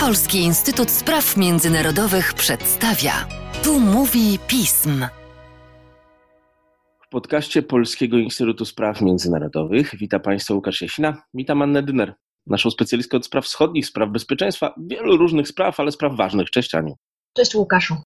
Polski Instytut Spraw Międzynarodowych przedstawia. Tu mówi pism. W podcaście Polskiego Instytutu Spraw Międzynarodowych witam Państwa Łukasz Jasina. Witam Annę Dyner, naszą specjalistkę od spraw wschodnich, spraw bezpieczeństwa, wielu różnych spraw, ale spraw ważnych. Cześć Aniu. Cześć Łukaszu.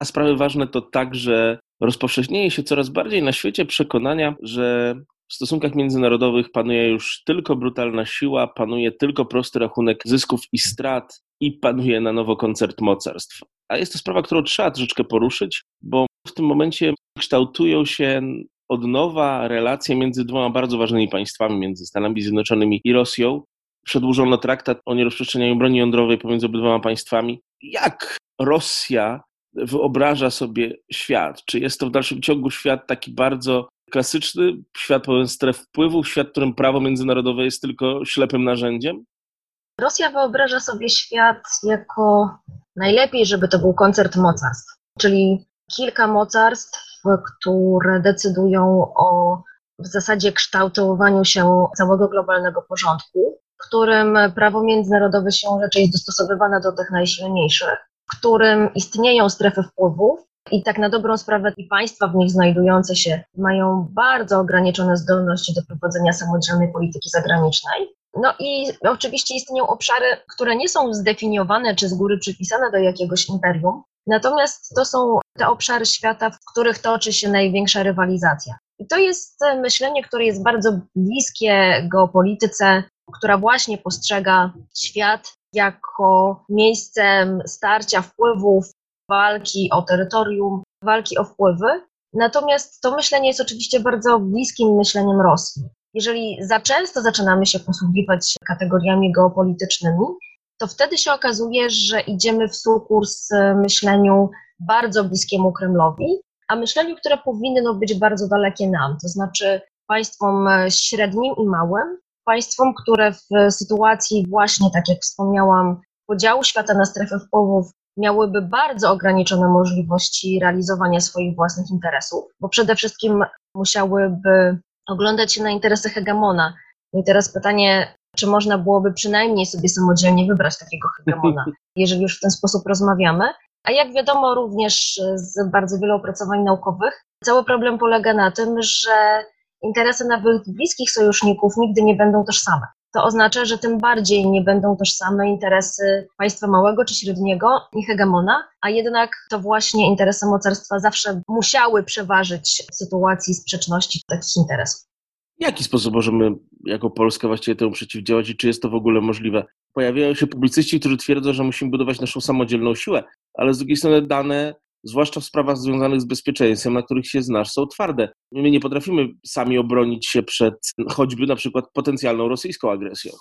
A sprawy ważne to także rozpowszechnienie się coraz bardziej na świecie przekonania, że w stosunkach międzynarodowych panuje już tylko brutalna siła, panuje tylko prosty rachunek zysków i strat i panuje na nowo koncert mocarstw. A jest to sprawa, którą trzeba troszeczkę poruszyć, bo w tym momencie kształtują się od nowa relacje między dwoma bardzo ważnymi państwami, między Stanami Zjednoczonymi i Rosją. Przedłużono traktat o nierozprzestrzenianiu broni jądrowej pomiędzy obydwoma państwami. Jak Rosja wyobraża sobie świat? Czy jest to w dalszym ciągu świat taki bardzo klasyczny, świat pełen stref wpływów, świat, w którym prawo międzynarodowe jest tylko ślepym narzędziem? Rosja wyobraża sobie świat jako najlepiej, żeby to był koncert mocarstw, czyli kilka mocarstw, które decydują o w zasadzie kształtowaniu się całego globalnego porządku, w którym prawo międzynarodowe się raczej jest dostosowywane do tych najsilniejszych, w którym istnieją strefy wpływów i tak na dobrą sprawę i państwa w nich znajdujące się mają bardzo ograniczone zdolności do prowadzenia samodzielnej polityki zagranicznej. No i oczywiście istnieją obszary, które nie są zdefiniowane czy z góry przypisane do jakiegoś imperium, natomiast to są te obszary świata, w których toczy się największa rywalizacja. I to jest myślenie, które jest bardzo bliskie geopolityce, która właśnie postrzega świat jako miejscem starcia wpływów, walki o terytorium, walki o wpływy. Natomiast to myślenie jest oczywiście bardzo bliskim myśleniem Rosji. Jeżeli za często zaczynamy się posługiwać kategoriami geopolitycznymi, to wtedy się okazuje, że idziemy w sukurs myśleniu bardzo bliskiemu Kremlowi, a myśleniu, które powinno być bardzo dalekie nam, to znaczy państwom średnim i małym, państwom, które w sytuacji właśnie, tak jak wspomniałam, podziału świata na strefy wpływów miałyby bardzo ograniczone możliwości realizowania swoich własnych interesów, bo przede wszystkim musiałyby oglądać się na interesy hegemona. No i teraz pytanie, czy można byłoby przynajmniej sobie samodzielnie wybrać takiego hegemona, jeżeli już w ten sposób rozmawiamy. A jak wiadomo również z bardzo wielu opracowań naukowych, cały problem polega na tym, że interesy nawet bliskich sojuszników nigdy nie będą tożsame to oznacza, że tym bardziej nie będą tożsame interesy państwa małego czy średniego i hegemona, a jednak to właśnie interesy mocarstwa zawsze musiały przeważyć w sytuacji sprzeczności takich interesów. W jaki sposób możemy jako Polska właściwie temu przeciwdziałać i czy jest to w ogóle możliwe? Pojawiają się publicyści, którzy twierdzą, że musimy budować naszą samodzielną siłę, ale z drugiej strony dane zwłaszcza w sprawach związanych z bezpieczeństwem, na których się znasz, są twarde. My nie potrafimy sami obronić się przed choćby na przykład potencjalną rosyjską agresją.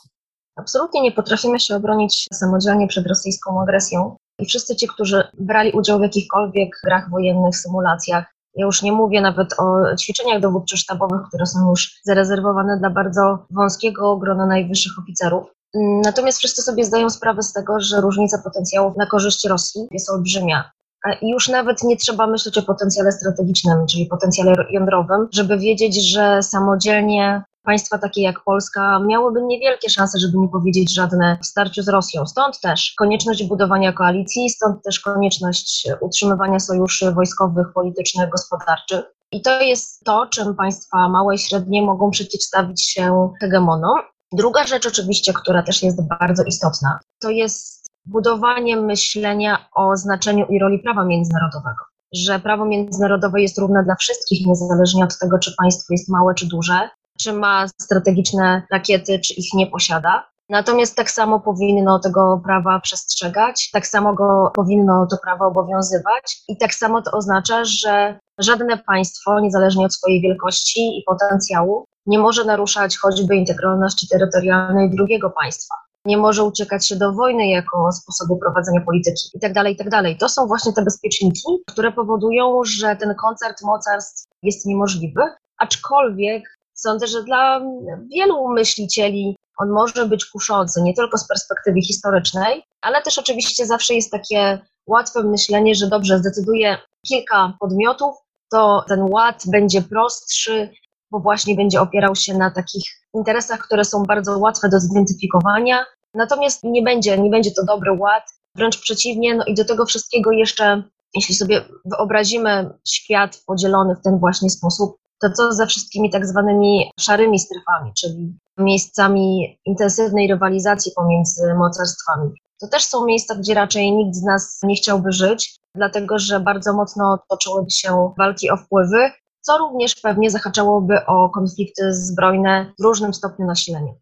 Absolutnie nie potrafimy się obronić samodzielnie przed rosyjską agresją. I wszyscy ci, którzy brali udział w jakichkolwiek grach wojennych, symulacjach, ja już nie mówię nawet o ćwiczeniach dowódczo-sztabowych, które są już zarezerwowane dla bardzo wąskiego grona najwyższych oficerów. Natomiast wszyscy sobie zdają sprawę z tego, że różnica potencjałów na korzyść Rosji jest olbrzymia. I już nawet nie trzeba myśleć o potencjale strategicznym, czyli potencjale jądrowym, żeby wiedzieć, że samodzielnie państwa takie jak Polska miałyby niewielkie szanse, żeby nie powiedzieć żadne w starciu z Rosją. Stąd też konieczność budowania koalicji, stąd też konieczność utrzymywania sojuszy wojskowych, politycznych, gospodarczych. I to jest to, czym państwa małe i średnie mogą przeciwstawić się hegemonom. Druga rzecz oczywiście, która też jest bardzo istotna, to jest budowanie myślenia o znaczeniu i roli prawa międzynarodowego. Że prawo międzynarodowe jest równe dla wszystkich, niezależnie od tego, czy państwo jest małe czy duże, czy ma strategiczne rakiety, czy ich nie posiada. Natomiast tak samo powinno tego prawa przestrzegać, tak samo go powinno to prawo obowiązywać i tak samo to oznacza, że żadne państwo, niezależnie od swojej wielkości i potencjału, nie może naruszać choćby integralności terytorialnej drugiego państwa nie może uciekać się do wojny jako sposobu prowadzenia polityki itd., tak itd. Tak to są właśnie te bezpieczniki, które powodują, że ten koncert mocarstw jest niemożliwy, aczkolwiek sądzę, że dla wielu myślicieli on może być kuszący, nie tylko z perspektywy historycznej, ale też oczywiście zawsze jest takie łatwe myślenie, że dobrze, zdecyduje kilka podmiotów, to ten ład będzie prostszy, bo właśnie będzie opierał się na takich interesach, które są bardzo łatwe do zidentyfikowania. Natomiast nie będzie, nie będzie to dobry ład, wręcz przeciwnie, no i do tego wszystkiego jeszcze, jeśli sobie wyobrazimy świat podzielony w ten właśnie sposób, to co ze wszystkimi tak zwanymi szarymi strefami, czyli miejscami intensywnej rywalizacji pomiędzy mocarstwami. To też są miejsca, gdzie raczej nikt z nas nie chciałby żyć, dlatego że bardzo mocno toczyłyby się walki o wpływy, co również pewnie zahaczałoby o konflikty zbrojne w różnym stopniu nasilenia.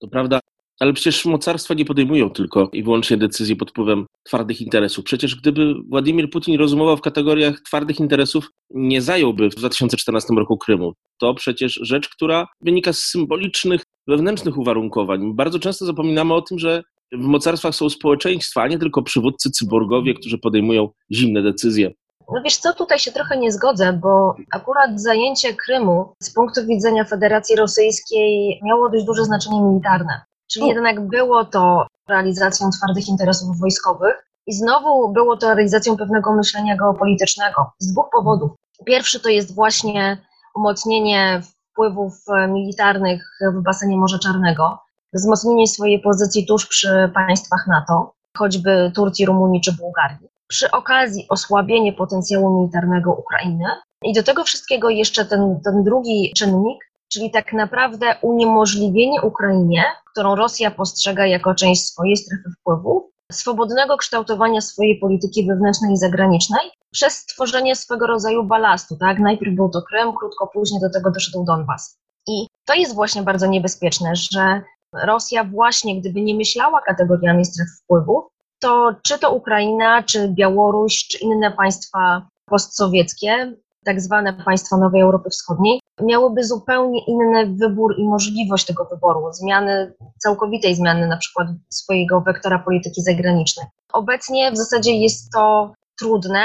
To prawda, ale przecież mocarstwa nie podejmują tylko i wyłącznie decyzji pod wpływem twardych interesów. Przecież gdyby Władimir Putin rozumował w kategoriach twardych interesów, nie zająłby w 2014 roku Krymu. To przecież rzecz, która wynika z symbolicznych, wewnętrznych uwarunkowań. Bardzo często zapominamy o tym, że w mocarstwach są społeczeństwa, a nie tylko przywódcy cyborgowie, którzy podejmują zimne decyzje. No wiesz co, tutaj się trochę nie zgodzę, bo akurat zajęcie Krymu z punktu widzenia Federacji Rosyjskiej miało dość duże znaczenie militarne. Czyli o. jednak było to realizacją twardych interesów wojskowych i znowu było to realizacją pewnego myślenia geopolitycznego z dwóch powodów. Pierwszy to jest właśnie umocnienie wpływów militarnych w basenie Morza Czarnego, wzmocnienie swojej pozycji tuż przy państwach NATO, choćby Turcji, Rumunii czy Bułgarii. Przy okazji osłabienie potencjału militarnego Ukrainy. I do tego wszystkiego jeszcze ten, ten drugi czynnik, czyli tak naprawdę uniemożliwienie Ukrainie, którą Rosja postrzega jako część swojej strefy wpływów, swobodnego kształtowania swojej polityki wewnętrznej i zagranicznej przez stworzenie swego rodzaju balastu. Tak? Najpierw był to Krym, krótko później do tego doszedł Donbas. I to jest właśnie bardzo niebezpieczne, że Rosja właśnie, gdyby nie myślała kategoriami stref wpływów, to czy to Ukraina, czy Białoruś, czy inne państwa postsowieckie, tak zwane państwa Nowej Europy Wschodniej, miałyby zupełnie inny wybór i możliwość tego wyboru, zmiany, całkowitej zmiany na przykład swojego wektora polityki zagranicznej. Obecnie w zasadzie jest to trudne.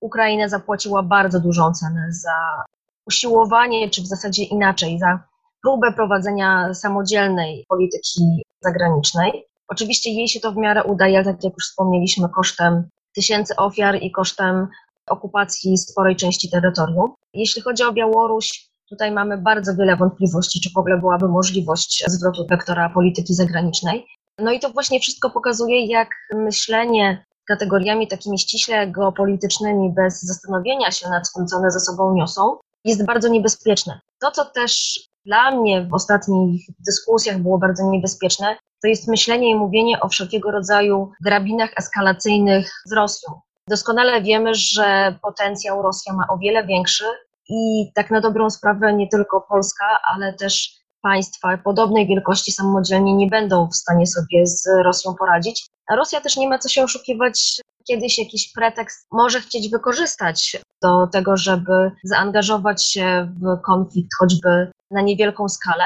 Ukraina zapłaciła bardzo dużą cenę za usiłowanie, czy w zasadzie inaczej, za próbę prowadzenia samodzielnej polityki zagranicznej. Oczywiście jej się to w miarę udaje, tak jak już wspomnieliśmy, kosztem tysięcy ofiar i kosztem okupacji sporej części terytorium. Jeśli chodzi o Białoruś, tutaj mamy bardzo wiele wątpliwości, czy w ogóle byłaby możliwość zwrotu wektora polityki zagranicznej. No i to właśnie wszystko pokazuje, jak myślenie kategoriami takimi ściśle geopolitycznymi, bez zastanowienia się nad tym, co one ze sobą niosą, jest bardzo niebezpieczne. To, co też dla mnie w ostatnich dyskusjach było bardzo niebezpieczne, to jest myślenie i mówienie o wszelkiego rodzaju drabinach eskalacyjnych z Rosją. Doskonale wiemy, że potencjał Rosja ma o wiele większy i tak na dobrą sprawę nie tylko Polska, ale też państwa podobnej wielkości samodzielnie nie będą w stanie sobie z Rosją poradzić. A Rosja też nie ma co się oszukiwać, kiedyś jakiś pretekst może chcieć wykorzystać do tego, żeby zaangażować się w konflikt choćby na niewielką skalę.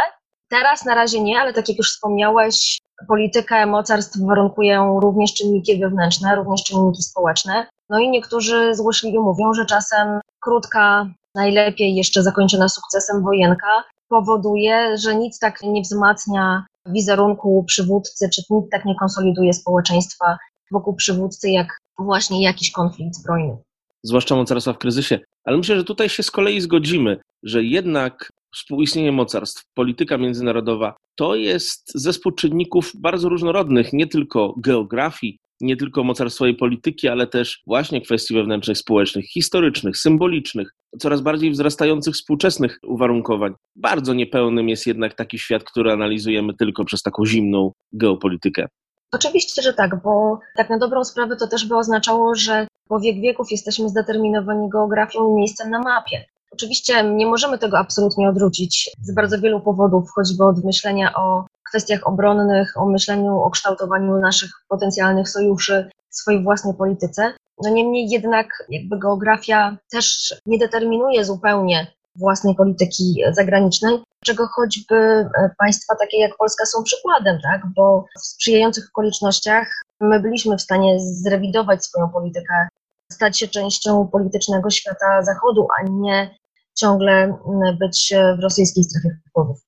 Teraz na razie nie, ale tak jak już wspomniałeś, politykę mocarstw warunkują również czynniki wewnętrzne, również czynniki społeczne. No i niektórzy złośliwie mówią, że czasem krótka, najlepiej jeszcze zakończona sukcesem wojenka powoduje, że nic tak nie wzmacnia wizerunku przywódcy, czy nic tak nie konsoliduje społeczeństwa wokół przywódcy, jak właśnie jakiś konflikt zbrojny. Zwłaszcza mocarstwa w kryzysie. Ale myślę, że tutaj się z kolei zgodzimy, że jednak współistnienie mocarstw, polityka międzynarodowa, to jest zespół czynników bardzo różnorodnych, nie tylko geografii, nie tylko mocarstwowej polityki, ale też właśnie kwestii wewnętrznych, społecznych, historycznych, symbolicznych, coraz bardziej wzrastających współczesnych uwarunkowań. Bardzo niepełnym jest jednak taki świat, który analizujemy tylko przez taką zimną geopolitykę. Oczywiście, że tak, bo tak na dobrą sprawę to też by oznaczało, że po wiek wieków jesteśmy zdeterminowani geografią i miejscem na mapie. Oczywiście nie możemy tego absolutnie odwrócić z bardzo wielu powodów, choćby od myślenia o kwestiach obronnych, o myśleniu o kształtowaniu naszych potencjalnych sojuszy w swojej własnej polityce. No niemniej jednak jakby geografia też nie determinuje zupełnie własnej polityki zagranicznej, czego choćby e, państwa takie jak Polska są przykładem, tak? bo w sprzyjających okolicznościach my byliśmy w stanie zrewidować swoją politykę, stać się częścią politycznego świata Zachodu, a nie ciągle być w rosyjskiej strefie wpływów.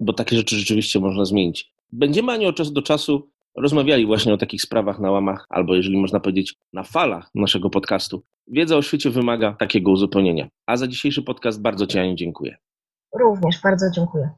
Bo takie rzeczy rzeczywiście można zmienić. Będziemy ani od czasu do czasu rozmawiali właśnie o takich sprawach na łamach, albo jeżeli można powiedzieć, na falach naszego podcastu. Wiedza o świecie wymaga takiego uzupełnienia. A za dzisiejszy podcast bardzo Ci, Aniu, dziękuję. Również bardzo dziękuję.